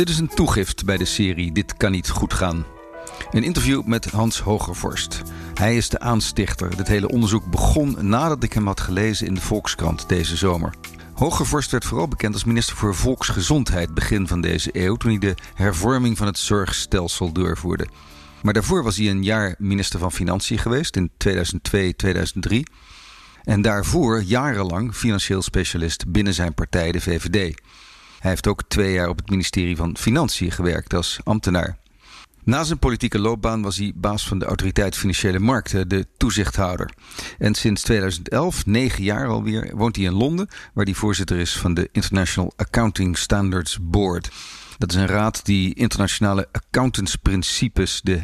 Dit is een toegift bij de serie Dit kan niet goed gaan. Een interview met Hans Hogervorst. Hij is de aanstichter. Dit hele onderzoek begon nadat ik hem had gelezen in de Volkskrant deze zomer. Hogervorst werd vooral bekend als minister voor Volksgezondheid begin van deze eeuw, toen hij de hervorming van het zorgstelsel doorvoerde. Maar daarvoor was hij een jaar minister van Financiën geweest in 2002, 2003. En daarvoor jarenlang financieel specialist binnen zijn partij, de VVD. Hij heeft ook twee jaar op het ministerie van Financiën gewerkt als ambtenaar. Na zijn politieke loopbaan was hij baas van de Autoriteit Financiële Markten, de toezichthouder. En sinds 2011, negen jaar alweer, woont hij in Londen, waar hij voorzitter is van de International Accounting Standards Board. Dat is een raad die internationale accountantsprincipes, de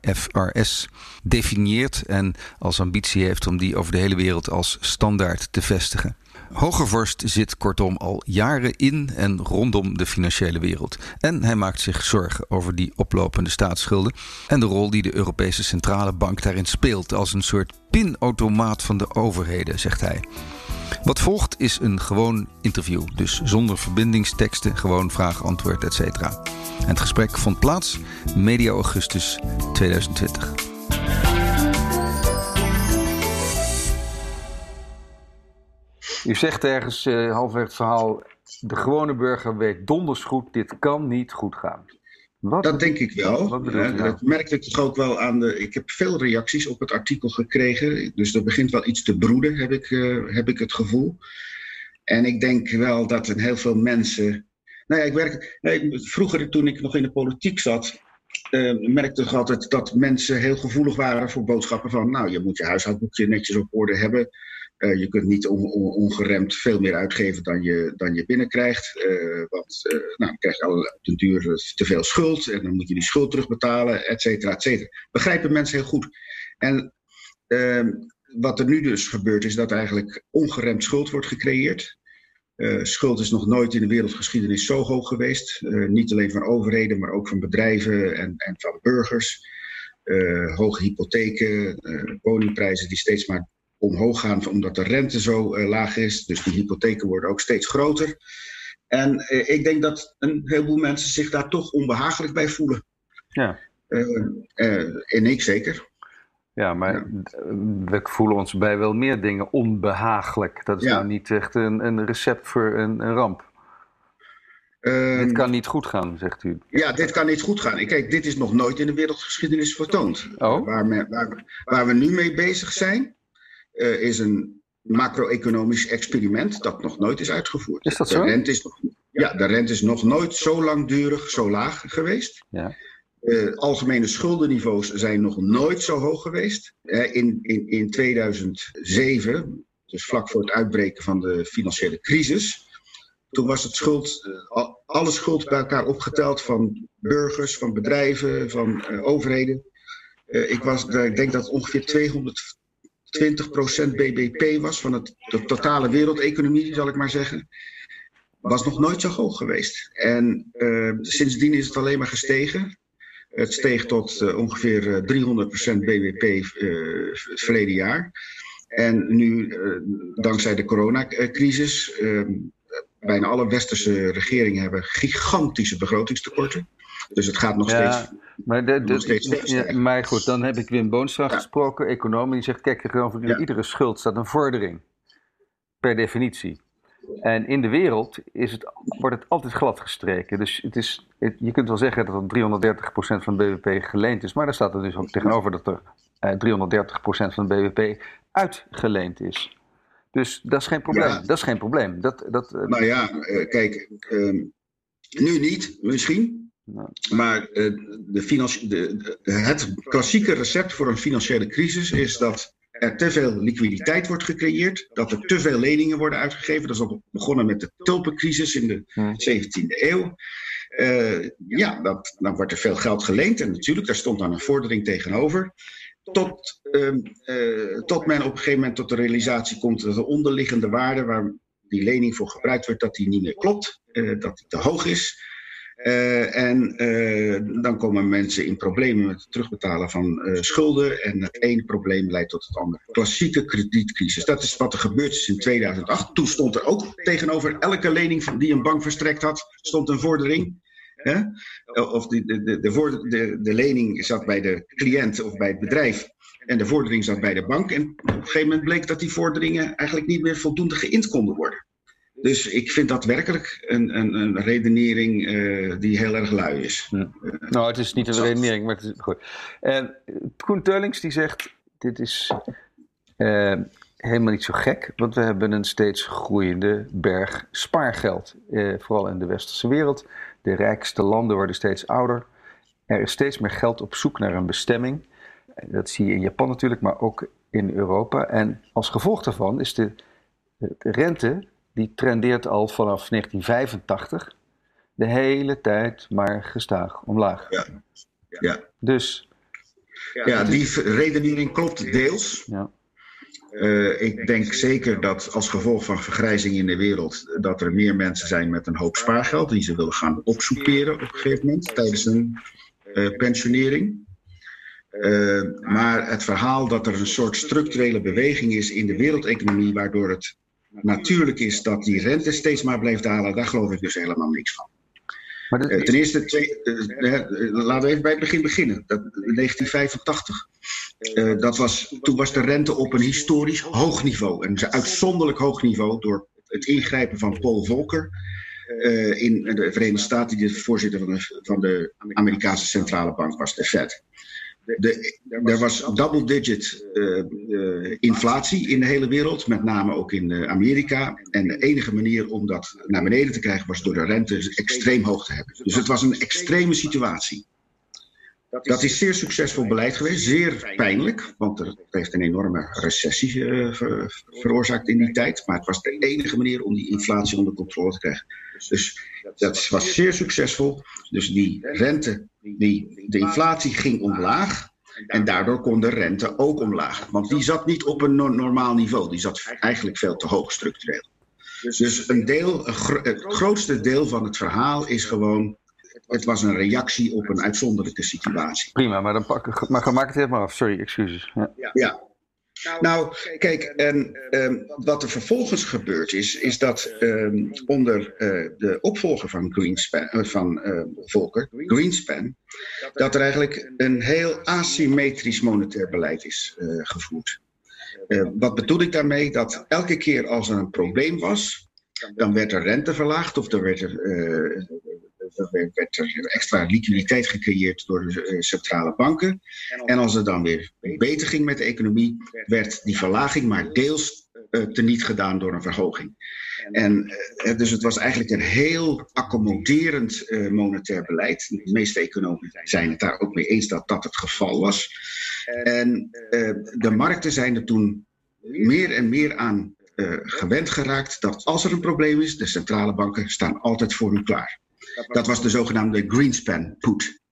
IFRS, definieert en als ambitie heeft om die over de hele wereld als standaard te vestigen. Hogevorst zit kortom al jaren in en rondom de financiële wereld. En hij maakt zich zorgen over die oplopende staatsschulden en de rol die de Europese Centrale Bank daarin speelt als een soort pinautomaat van de overheden, zegt hij. Wat volgt is een gewoon interview, dus zonder verbindingsteksten, gewoon vraag-antwoord, etc. En het gesprek vond plaats medio augustus 2020. U zegt ergens uh, halverwege het verhaal: de gewone burger weet donders goed, dit kan niet goed gaan. Wat dat denk ik wel. Wat dat merkte ik toch ook wel aan de. Ik heb veel reacties op het artikel gekregen. Dus er begint wel iets te broeden, heb ik, uh, heb ik het gevoel. En ik denk wel dat er heel veel mensen. Nou ja, ik werk. Nee, vroeger, toen ik nog in de politiek zat, uh, merkte ik altijd dat mensen heel gevoelig waren voor boodschappen van. Nou, je moet je huishoudboekje netjes op orde hebben. Uh, je kunt niet on, on, ongeremd veel meer uitgeven dan je, dan je binnenkrijgt. Uh, want uh, nou, dan krijg je al op den duur te veel schuld en dan moet je die schuld terugbetalen, et cetera, et cetera. Begrijpen mensen heel goed. En ehm, wat er nu dus gebeurt is dat eigenlijk ongeremd schuld wordt gecreëerd. schuld is nog nooit in de wereldgeschiedenis zo hoog geweest. niet alleen van overheden, maar ook van bedrijven en, en van burgers. hoge hypotheken, woningprijzen die steeds maar omhoog gaan omdat de rente zo uh, laag is. Dus die hypotheken worden ook steeds groter. En uh, ik denk dat een heleboel mensen zich daar toch onbehagelijk bij voelen. Ja. Uh, en ik zeker. Ja, maar ja. we voelen ons bij wel meer dingen onbehagelijk. Dat is ja. nou niet echt een, een recept voor een, een ramp. dit kan niet goed gaan, zegt u. Ja, dit kan niet goed gaan. Kijk, dit is nog nooit in de wereldgeschiedenis vertoond. Oh? Waar, me, waar, waar we nu mee bezig zijn, uh, is een macro-economisch experiment dat nog nooit is uitgevoerd. Is dat zo? De rente is nog, ja, de rente is nog nooit zo langdurig zo laag geweest. Ja. Uh, algemene schuldenniveaus zijn nog nooit zo hoog geweest. Uh, in, in, in 2007, dus vlak voor het uitbreken van de financiële crisis, toen was het schuld, uh, alle schuld bij elkaar opgeteld van burgers, van bedrijven, van overheden. ik, was, ik denk dat ongeveer 200 20% BBP was van het, de totale wereldeconomie, zal ik maar zeggen, was nog nooit zo hoog geweest. En uh, sindsdien is het alleen maar gestegen. Het steeg tot uh, ongeveer 300% BBP uh, het verleden jaar. En nu, dankzij de coronacrisis, bijna alle westerse regeringen hebben gigantische begrotingstekorten. Dus het gaat nog ja, steeds. Maar, de, de, steeds ja, maar goed, dan heb ik Wim Boonstra ja. gesproken, econoom, die zegt: kijk, tegenover ja. iedere schuld staat een vordering. Per definitie. En in de wereld is het, wordt het altijd glad gestreken. Dus het is, het, je kunt wel zeggen dat het 330% van de BBP geleend is, maar daar staat er dus ook tegenover dat er eh, 330% van de BBP uitgeleend is. Dus dat is geen probleem. Ja. Dat is geen probleem. Dat, dat, uh, nou ja, uh, kijk, uh, nu niet, misschien. Maar uh, de de, de, het klassieke recept voor een financiële crisis is dat er te veel liquiditeit wordt gecreëerd, dat er te veel leningen worden uitgegeven. Dat is ook begonnen met de tulpencrisis in de 17e eeuw. Uh, ja, dat, dan wordt er veel geld geleend en natuurlijk, daar stond dan een vordering tegenover. Tot, uh, uh, tot men op een gegeven moment tot de realisatie komt dat de onderliggende waarde waar die lening voor gebruikt wordt, dat die niet meer klopt, dat die te hoog is. Uh, en uh, dan komen mensen in problemen met het terugbetalen van uh, schulden. En het ene probleem leidt tot het andere. Klassieke kredietcrisis. Dat is wat er gebeurd is in 2008. Toen stond er ook tegenover elke lening die een bank verstrekt had, stond een vordering. Hè? Of de, de, de, de, de, de lening zat bij de cliënt of bij het bedrijf. En de vordering zat bij de bank. En op een gegeven moment bleek dat die vorderingen eigenlijk niet meer voldoende geïnd konden worden. Dus ik vind dat werkelijk een, een, een redenering uh, die heel erg lui is. Ja. nou, het is niet een redenering, maar het is goed. En Koen Teulings die zegt: Dit is uh, helemaal niet zo gek, want we hebben een steeds groeiende berg spaargeld. Uh, vooral in de westerse wereld. De rijkste landen worden steeds ouder. Er is steeds meer geld op zoek naar een bestemming. Dat zie je in Japan natuurlijk, maar ook in Europa. En als gevolg daarvan is de, de rente, die trendeert al vanaf 1985, de hele tijd maar gestaag omlaag. Ja. ja. Dus. Ja, die redenering klopt deels. Ja. Uh, ik denk zeker dat als gevolg van vergrijzing in de wereld, dat er meer mensen zijn met een hoop spaargeld die ze willen gaan opsoeperen op een gegeven moment tijdens een uh, pensionering. Uh, maar het verhaal dat er een soort structurele beweging is in de wereldeconomie, waardoor het natuurlijk is dat die rente steeds maar blijft dalen, daar geloof ik dus helemaal niks van. Maar uh, ten eerste, twee, uh, laten we even bij het begin beginnen. Dat, 1985. dat was, toen was de rente op een historisch hoog niveau. Een uitzonderlijk hoog niveau door het ingrijpen van Paul Volcker. in de Verenigde Staten, die de voorzitter van de, van de Amerikaanse centrale bank was, de Fed. De, er was double-digit uh, uh, inflatie in de hele wereld, met name ook in uh, Amerika. En de enige manier om dat naar beneden te krijgen was door de rente extreem hoog te hebben. Dus het was een extreme situatie. Dat is zeer succesvol beleid geweest, zeer pijnlijk, want er heeft een enorme recessie ver, veroorzaakt in die tijd. Maar het was de enige manier om die inflatie onder controle te krijgen. Dus dat was zeer succesvol. Dus die rente, die, de inflatie ging omlaag. En daardoor kon de rente ook omlaag. Want die zat niet op een normaal niveau. Die zat eigenlijk veel te hoog structureel. Dus een deel, het grootste deel van het verhaal is gewoon. Het was een reactie op een uitzonderlijke situatie. Prima, maar dan pak, maar maak het even maar af. Sorry, excuses. Ja. ja. Nou, nou, kijk, en um, wat er vervolgens gebeurd is, is dat um, onder uh, de opvolger van Greenspan, uh, van uh, Volker, Greenspan, dat er eigenlijk een heel asymmetrisch monetair beleid is gevoerd. wat bedoel ik daarmee? Dat elke keer als er een probleem was, dan werd er rente verlaagd of er werd er er werd er extra liquiditeit gecreëerd door de eh, centrale banken. En als het dan weer beter ging met de economie, werd die verlaging maar deels uh, teniet gedaan door een verhoging. En uh, dus het was eigenlijk een heel accommoderend monetair beleid. De meeste economen zijn het daar ook mee eens dat dat het geval was. En de markten zijn er toen meer en meer aan gewend geraakt dat als er een probleem is, de centrale banken staan altijd voor u klaar. Dat was de zogenaamde Greenspan put.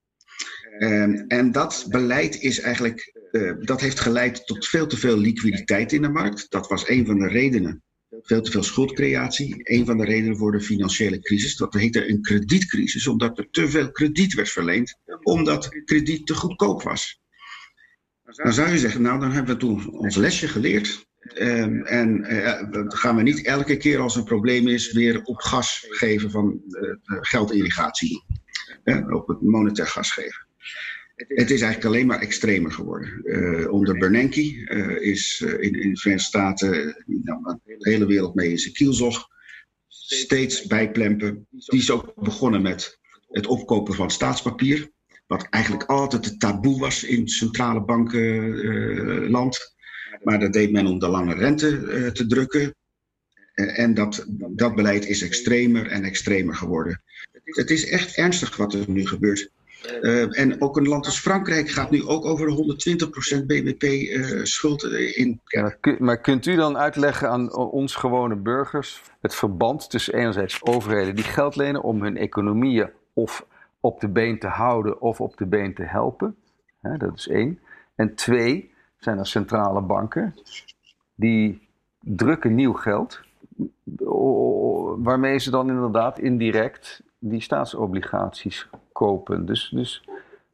Um, en dat beleid is eigenlijk, uh, dat heeft geleid tot veel te veel liquiditeit in de markt. Dat was een van de redenen. Veel te veel schuldcreatie. Een van de redenen voor de financiële crisis. Dat heette een kredietcrisis, omdat er te veel krediet werd verleend, omdat krediet te goedkoop was. Dan zou je zeggen, nou dan hebben we toen ons lesje geleerd. Um, en uh, gaan we niet elke keer als een probleem is weer op gas geven van uh, geldirrigatie. Uh, op het monetair gas geven. Het is eigenlijk alleen maar extremer geworden. Onder Bernanke is in, in, de Verenigde Staten nou, de hele wereld mee in zijn kielzog. Steeds bijplempen. Die is ook begonnen met het opkopen van staatspapier. Wat eigenlijk altijd het taboe was in centrale bankenland. Maar dat deed men om de lange rente uh, te drukken. En dat, dat beleid is extremer en extremer geworden. Het is echt ernstig wat er nu gebeurt. Uh, en ook een land als Frankrijk gaat nu ook over de 120% BBP uh, schuld in. Ja, maar kunt u dan uitleggen aan ons gewone burgers het verband tussen enerzijds overheden die geld lenen om hun economieën of op de been te houden of op de been te helpen? Dat is één. En twee, zijn er centrale banken die drukken nieuw geld, waarmee ze dan inderdaad indirect die staatsobligaties kopen. Dus, dus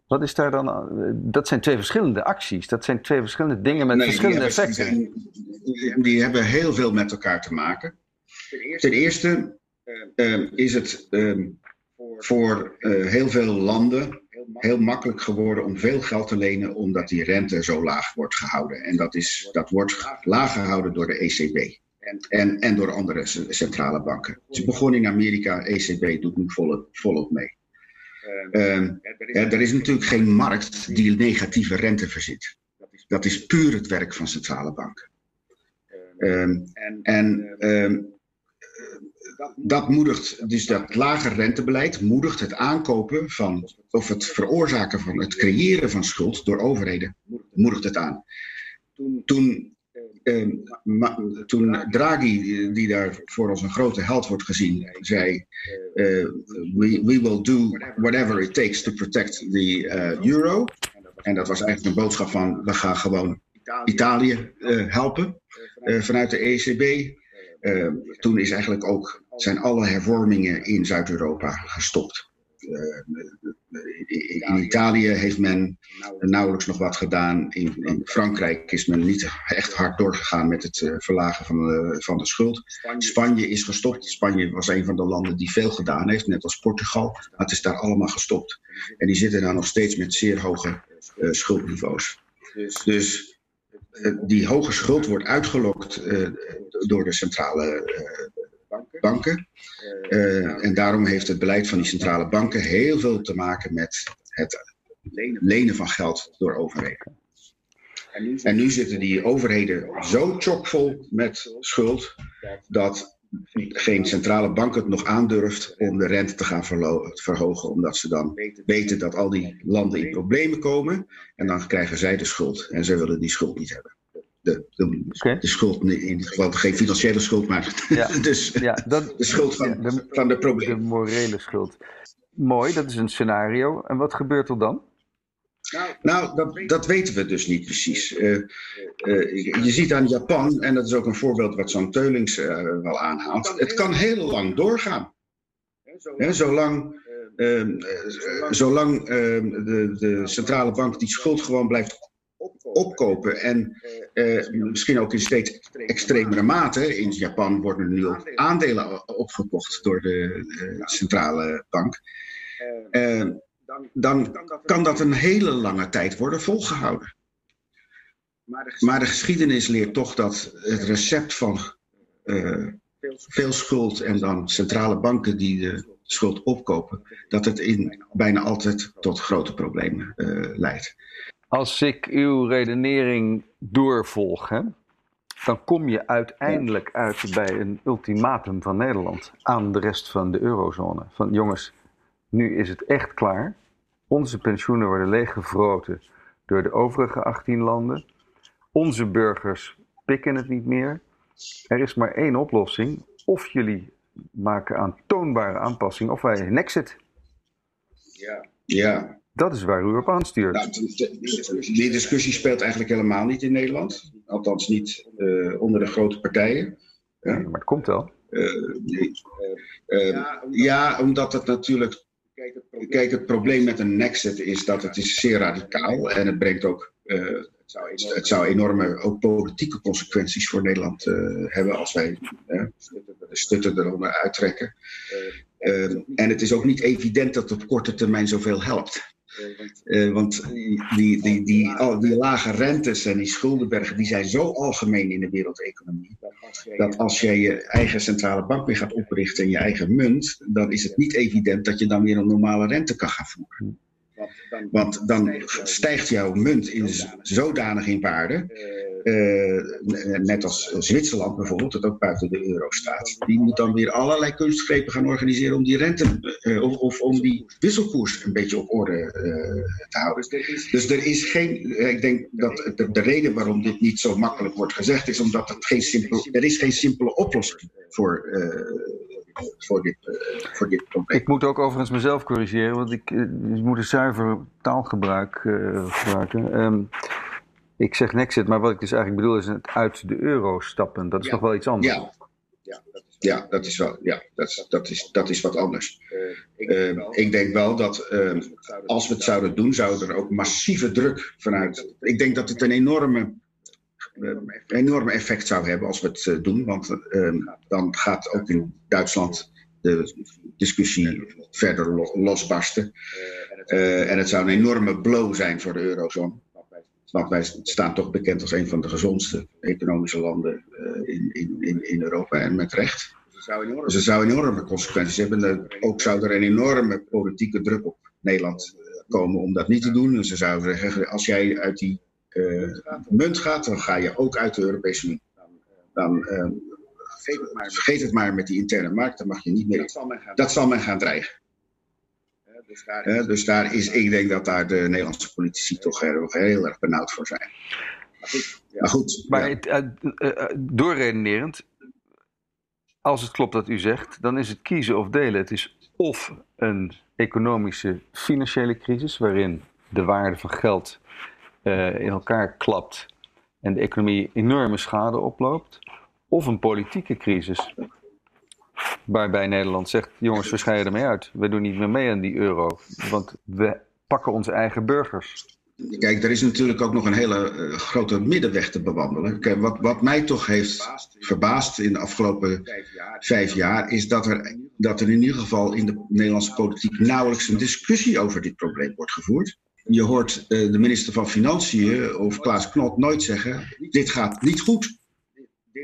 wat is daar dan? Dat zijn twee verschillende acties. Dat zijn twee verschillende dingen met verschillende effecten. Die, die, hebben heel veel met elkaar te maken. Ten eerste uh, is het uh, voor heel veel landen heel makkelijk geworden om veel geld te lenen, omdat die rente zo laag wordt gehouden. En dat, is, dat wordt laag gehouden door de ECB. En, en door andere centrale banken. Is begonnen in Amerika, ECB doet nu volop, volop mee. Uh, er is natuurlijk geen markt die negatieve rente verzit. Dat is puur het werk van centrale banken. Uh, en uh, dat moedigt, dus dat lage rentebeleid moedigt het aankopen van, of het veroorzaken van, het creëren van schuld door overheden, moedigt het aan. Toen, eh, toen Draghi, die daar voor als een grote held wordt gezien, zei: uh, we, we will do whatever it takes to protect the uh, euro. En dat was eigenlijk een boodschap van: we gaan gewoon Italië helpen vanuit de ECB. toen is eigenlijk ook zijn alle hervormingen in Zuid-Europa gestopt. Eh, in Italië heeft men nauwelijks nog wat gedaan. In, Frankrijk is men niet echt hard doorgegaan met het eh, verlagen van de, van de schuld. Spanje is gestopt. Spanje was een van de landen die veel gedaan heeft, net als Portugal. Maar het is daar allemaal gestopt. En die zitten daar nog steeds met zeer hoge uh, schuldniveaus. Dus die hoge schuld wordt uitgelokt door de centrale banken. Uh, en daarom heeft het beleid van die centrale banken heel veel te maken met het lenen van geld door overheden. En nu zitten die overheden zo chockvol met schuld dat geen centrale bank het nog aandurft om de rente te gaan verhogen, omdat ze dan weten dat al die landen in problemen komen en dan krijgen zij de schuld en zij willen die schuld niet hebben de, de, de, schuld, in dit geval geen financiële schuld, maar ja. dus, ja, dat, de schuld van, de, van de problemen. De morele schuld. Mooi, dat is een scenario. En wat gebeurt er dan? Nou, dat, dat weten we dus niet precies. Uh, uh, je ziet aan Japan, en dat is ook een voorbeeld wat zo'n Teulings uh, wel aanhaalt, het kan heel lang doorgaan. He, zolang ehm, zolang ehm, de, de centrale bank die schuld gewoon blijft opkopen. En uh, misschien ook in steeds extremere mate. In Japan worden nu ook aandelen opgekocht door de centrale bank. Uh, dan kan dat een hele lange tijd worden volgehouden. Maar de geschiedenis leert toch dat het recept van veel schuld en dan centrale banken die de schuld opkopen, dat het in bijna altijd tot grote problemen leidt. Als ik uw redenering doorvolg, hè, dan kom je uiteindelijk uit bij een ultimatum van Nederland aan de rest van de eurozone. Van jongens, nu is het echt klaar. Onze pensioenen worden leeggevroten door de overige 18 landen. Onze burgers pikken het niet meer. Er is maar één oplossing. Of jullie maken aantoonbare aanpassingen, of wij nexit. Ja, ja. Dat is waar u op aanstuurt. Nou, die discussie speelt eigenlijk helemaal niet in Nederland. Althans niet uh, onder de grote partijen. Ja. maar het komt wel. Uh, nee. uh, ja, omdat het natuurlijk. Kijk, het probleem met een nexit is dat het is zeer radicaal en het brengt ook. het zou enorme ook politieke consequenties voor Nederland hebben als wij de stutten eronder uittrekken. en het is ook niet evident dat het op korte termijn zoveel helpt. Uh, want die, die, die, al die lage rentes en die schuldenbergen die zijn zo algemeen in de wereldeconomie. Dat als je je eigen centrale bank weer gaat oprichten en je eigen munt, dan is het niet evident dat je dan weer een normale rente kan gaan voeren. Want dan stijgt jouw munt in zodanig in waarde uh, net als Zwitserland bijvoorbeeld, dat ook buiten de euro staat, die moet dan weer allerlei kunstgrepen gaan organiseren om die rente uh, of, of, om die wisselkoers een beetje op orde uh, te houden. Dus er is geen, ik denk dat de, de, reden waarom dit niet zo makkelijk wordt gezegd is omdat het geen simpel, er is geen simpele oplossing voor voor dit, voor dit probleem. Ik moet ook overigens mezelf corrigeren, want ik, ik moet een zuiver taalgebruik uh, gebruiken. Um, ik zeg Nexit, maar wat ik dus eigenlijk bedoel is het uit de euro stappen. Dat is toch wel iets anders? Ja, ja, dat, is ja dat, is wel, ja, dat, is, dat, is, dat is wat anders. Uh, ik, denk wel dat uh, als we het zouden doen, zou er ook massieve druk vanuit. Ik denk dat het een enorme, uh, enorme effect zou hebben als we het doen. Want ehm, dan gaat ook in Duitsland de discussie verder losbarsten. en het zou een enorme blow zijn voor de eurozone. Want wij staan toch bekend als een van de gezondste economische landen in, in, in, in Europa en met recht. Dus het zou enorme consequenties hebben. Ook zou er een enorme politieke druk op Nederland komen om dat niet te doen. En ze zouden zeggen, als jij uit die munt gaat, dan ga je ook uit de Europese Unie. Dan vergeet het, maar, vergeet het maar met die interne markt, dan mag je niet meer. Dat zal men gaan, dat zal men gaan dreigen. Dus daar, is, dus daar is, ik denk dat daar de Nederlandse politici toch heel, heel erg benauwd voor zijn. Maar goed, ja. maar, goed, maar ja. uh, doorredenerend, als het klopt wat u zegt, dan is het kiezen of delen. Het is of een economische, financiële crisis, waarin de waarde van geld uh, in elkaar klapt en de economie enorme schade oploopt of een politieke crisis. Waarbij Nederland zegt: jongens, we scheiden ermee uit. We doen niet meer mee aan die euro. Want we pakken onze eigen burgers. Kijk, er is natuurlijk ook nog een hele uh, grote middenweg te bewandelen. Kijk, wat, wat mij toch heeft verbaasd in de afgelopen vijf jaar, is dat er, dat er in ieder geval in de Nederlandse politiek nauwelijks een discussie over dit probleem wordt gevoerd. Je hoort uh, de minister van Financiën of Klaas Knot nooit zeggen: dit gaat niet goed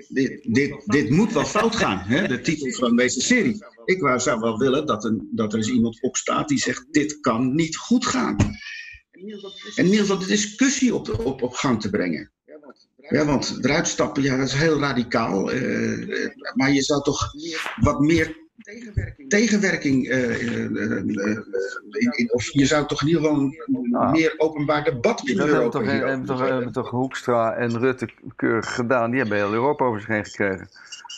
dit, dit, dit moet wel fout gaan, hè? de titel van deze serie. Ik zou wel willen dat, een, dat er eens iemand opstaat die zegt: dit kan niet goed gaan. En in ieder geval de discussie op, op, gang te brengen. Ja, want eruit stappen, ja, dat is heel radicaal. Uh, maar je zou toch wat meer tegenwerking, tegenwerking uh, in, of je zou toch in ieder geval een nou, meer openbaar debat in Europa hebben. Toch, hebben, toch, hebben toch Hoekstra en Rutte keurig gedaan. Die hebben heel Europa over zich heen gekregen.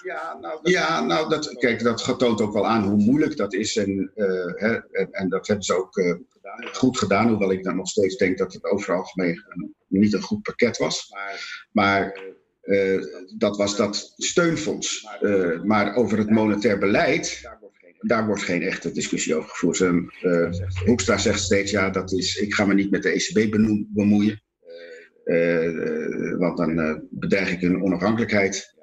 Ja, nou, dat, ja, nou dat, kijk, dat getoont ook wel aan hoe moeilijk dat is. En, uh, hè, en, en, dat hebben ze ook uh, goed gedaan. Hoewel ik dan nog steeds denk dat het overal algemeen niet een goed pakket was. Maar, maar uh, dat was dat steunfonds. Uh, maar over het monetair beleid, daar wordt geen echte discussie over gevoerd. En, uh, Hoekstra zegt steeds, ja, dat is, ik ga me niet met de ECB bemoeien. want dan bedreig ik hun onafhankelijkheid.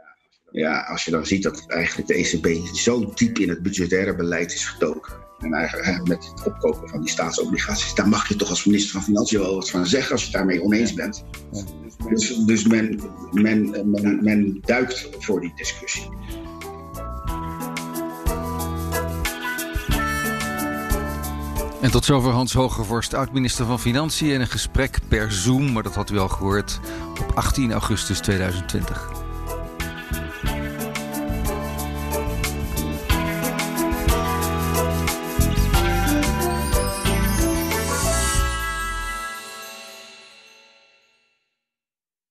Ja, als je dan ziet dat eigenlijk de ECB zo diep in het budgettaire beleid is gedoken. En eigenlijk met het opkopen van die staatsobligaties, daar mag je toch als minister van Financiën wel wat van zeggen als je het daarmee oneens bent. Dus, dus men, men, men, men duikt voor die discussie. En tot zover Hans Hogevorst, oud-minister van Financiën... in een gesprek per Zoom, maar dat had u al gehoord, op 18 augustus 2020.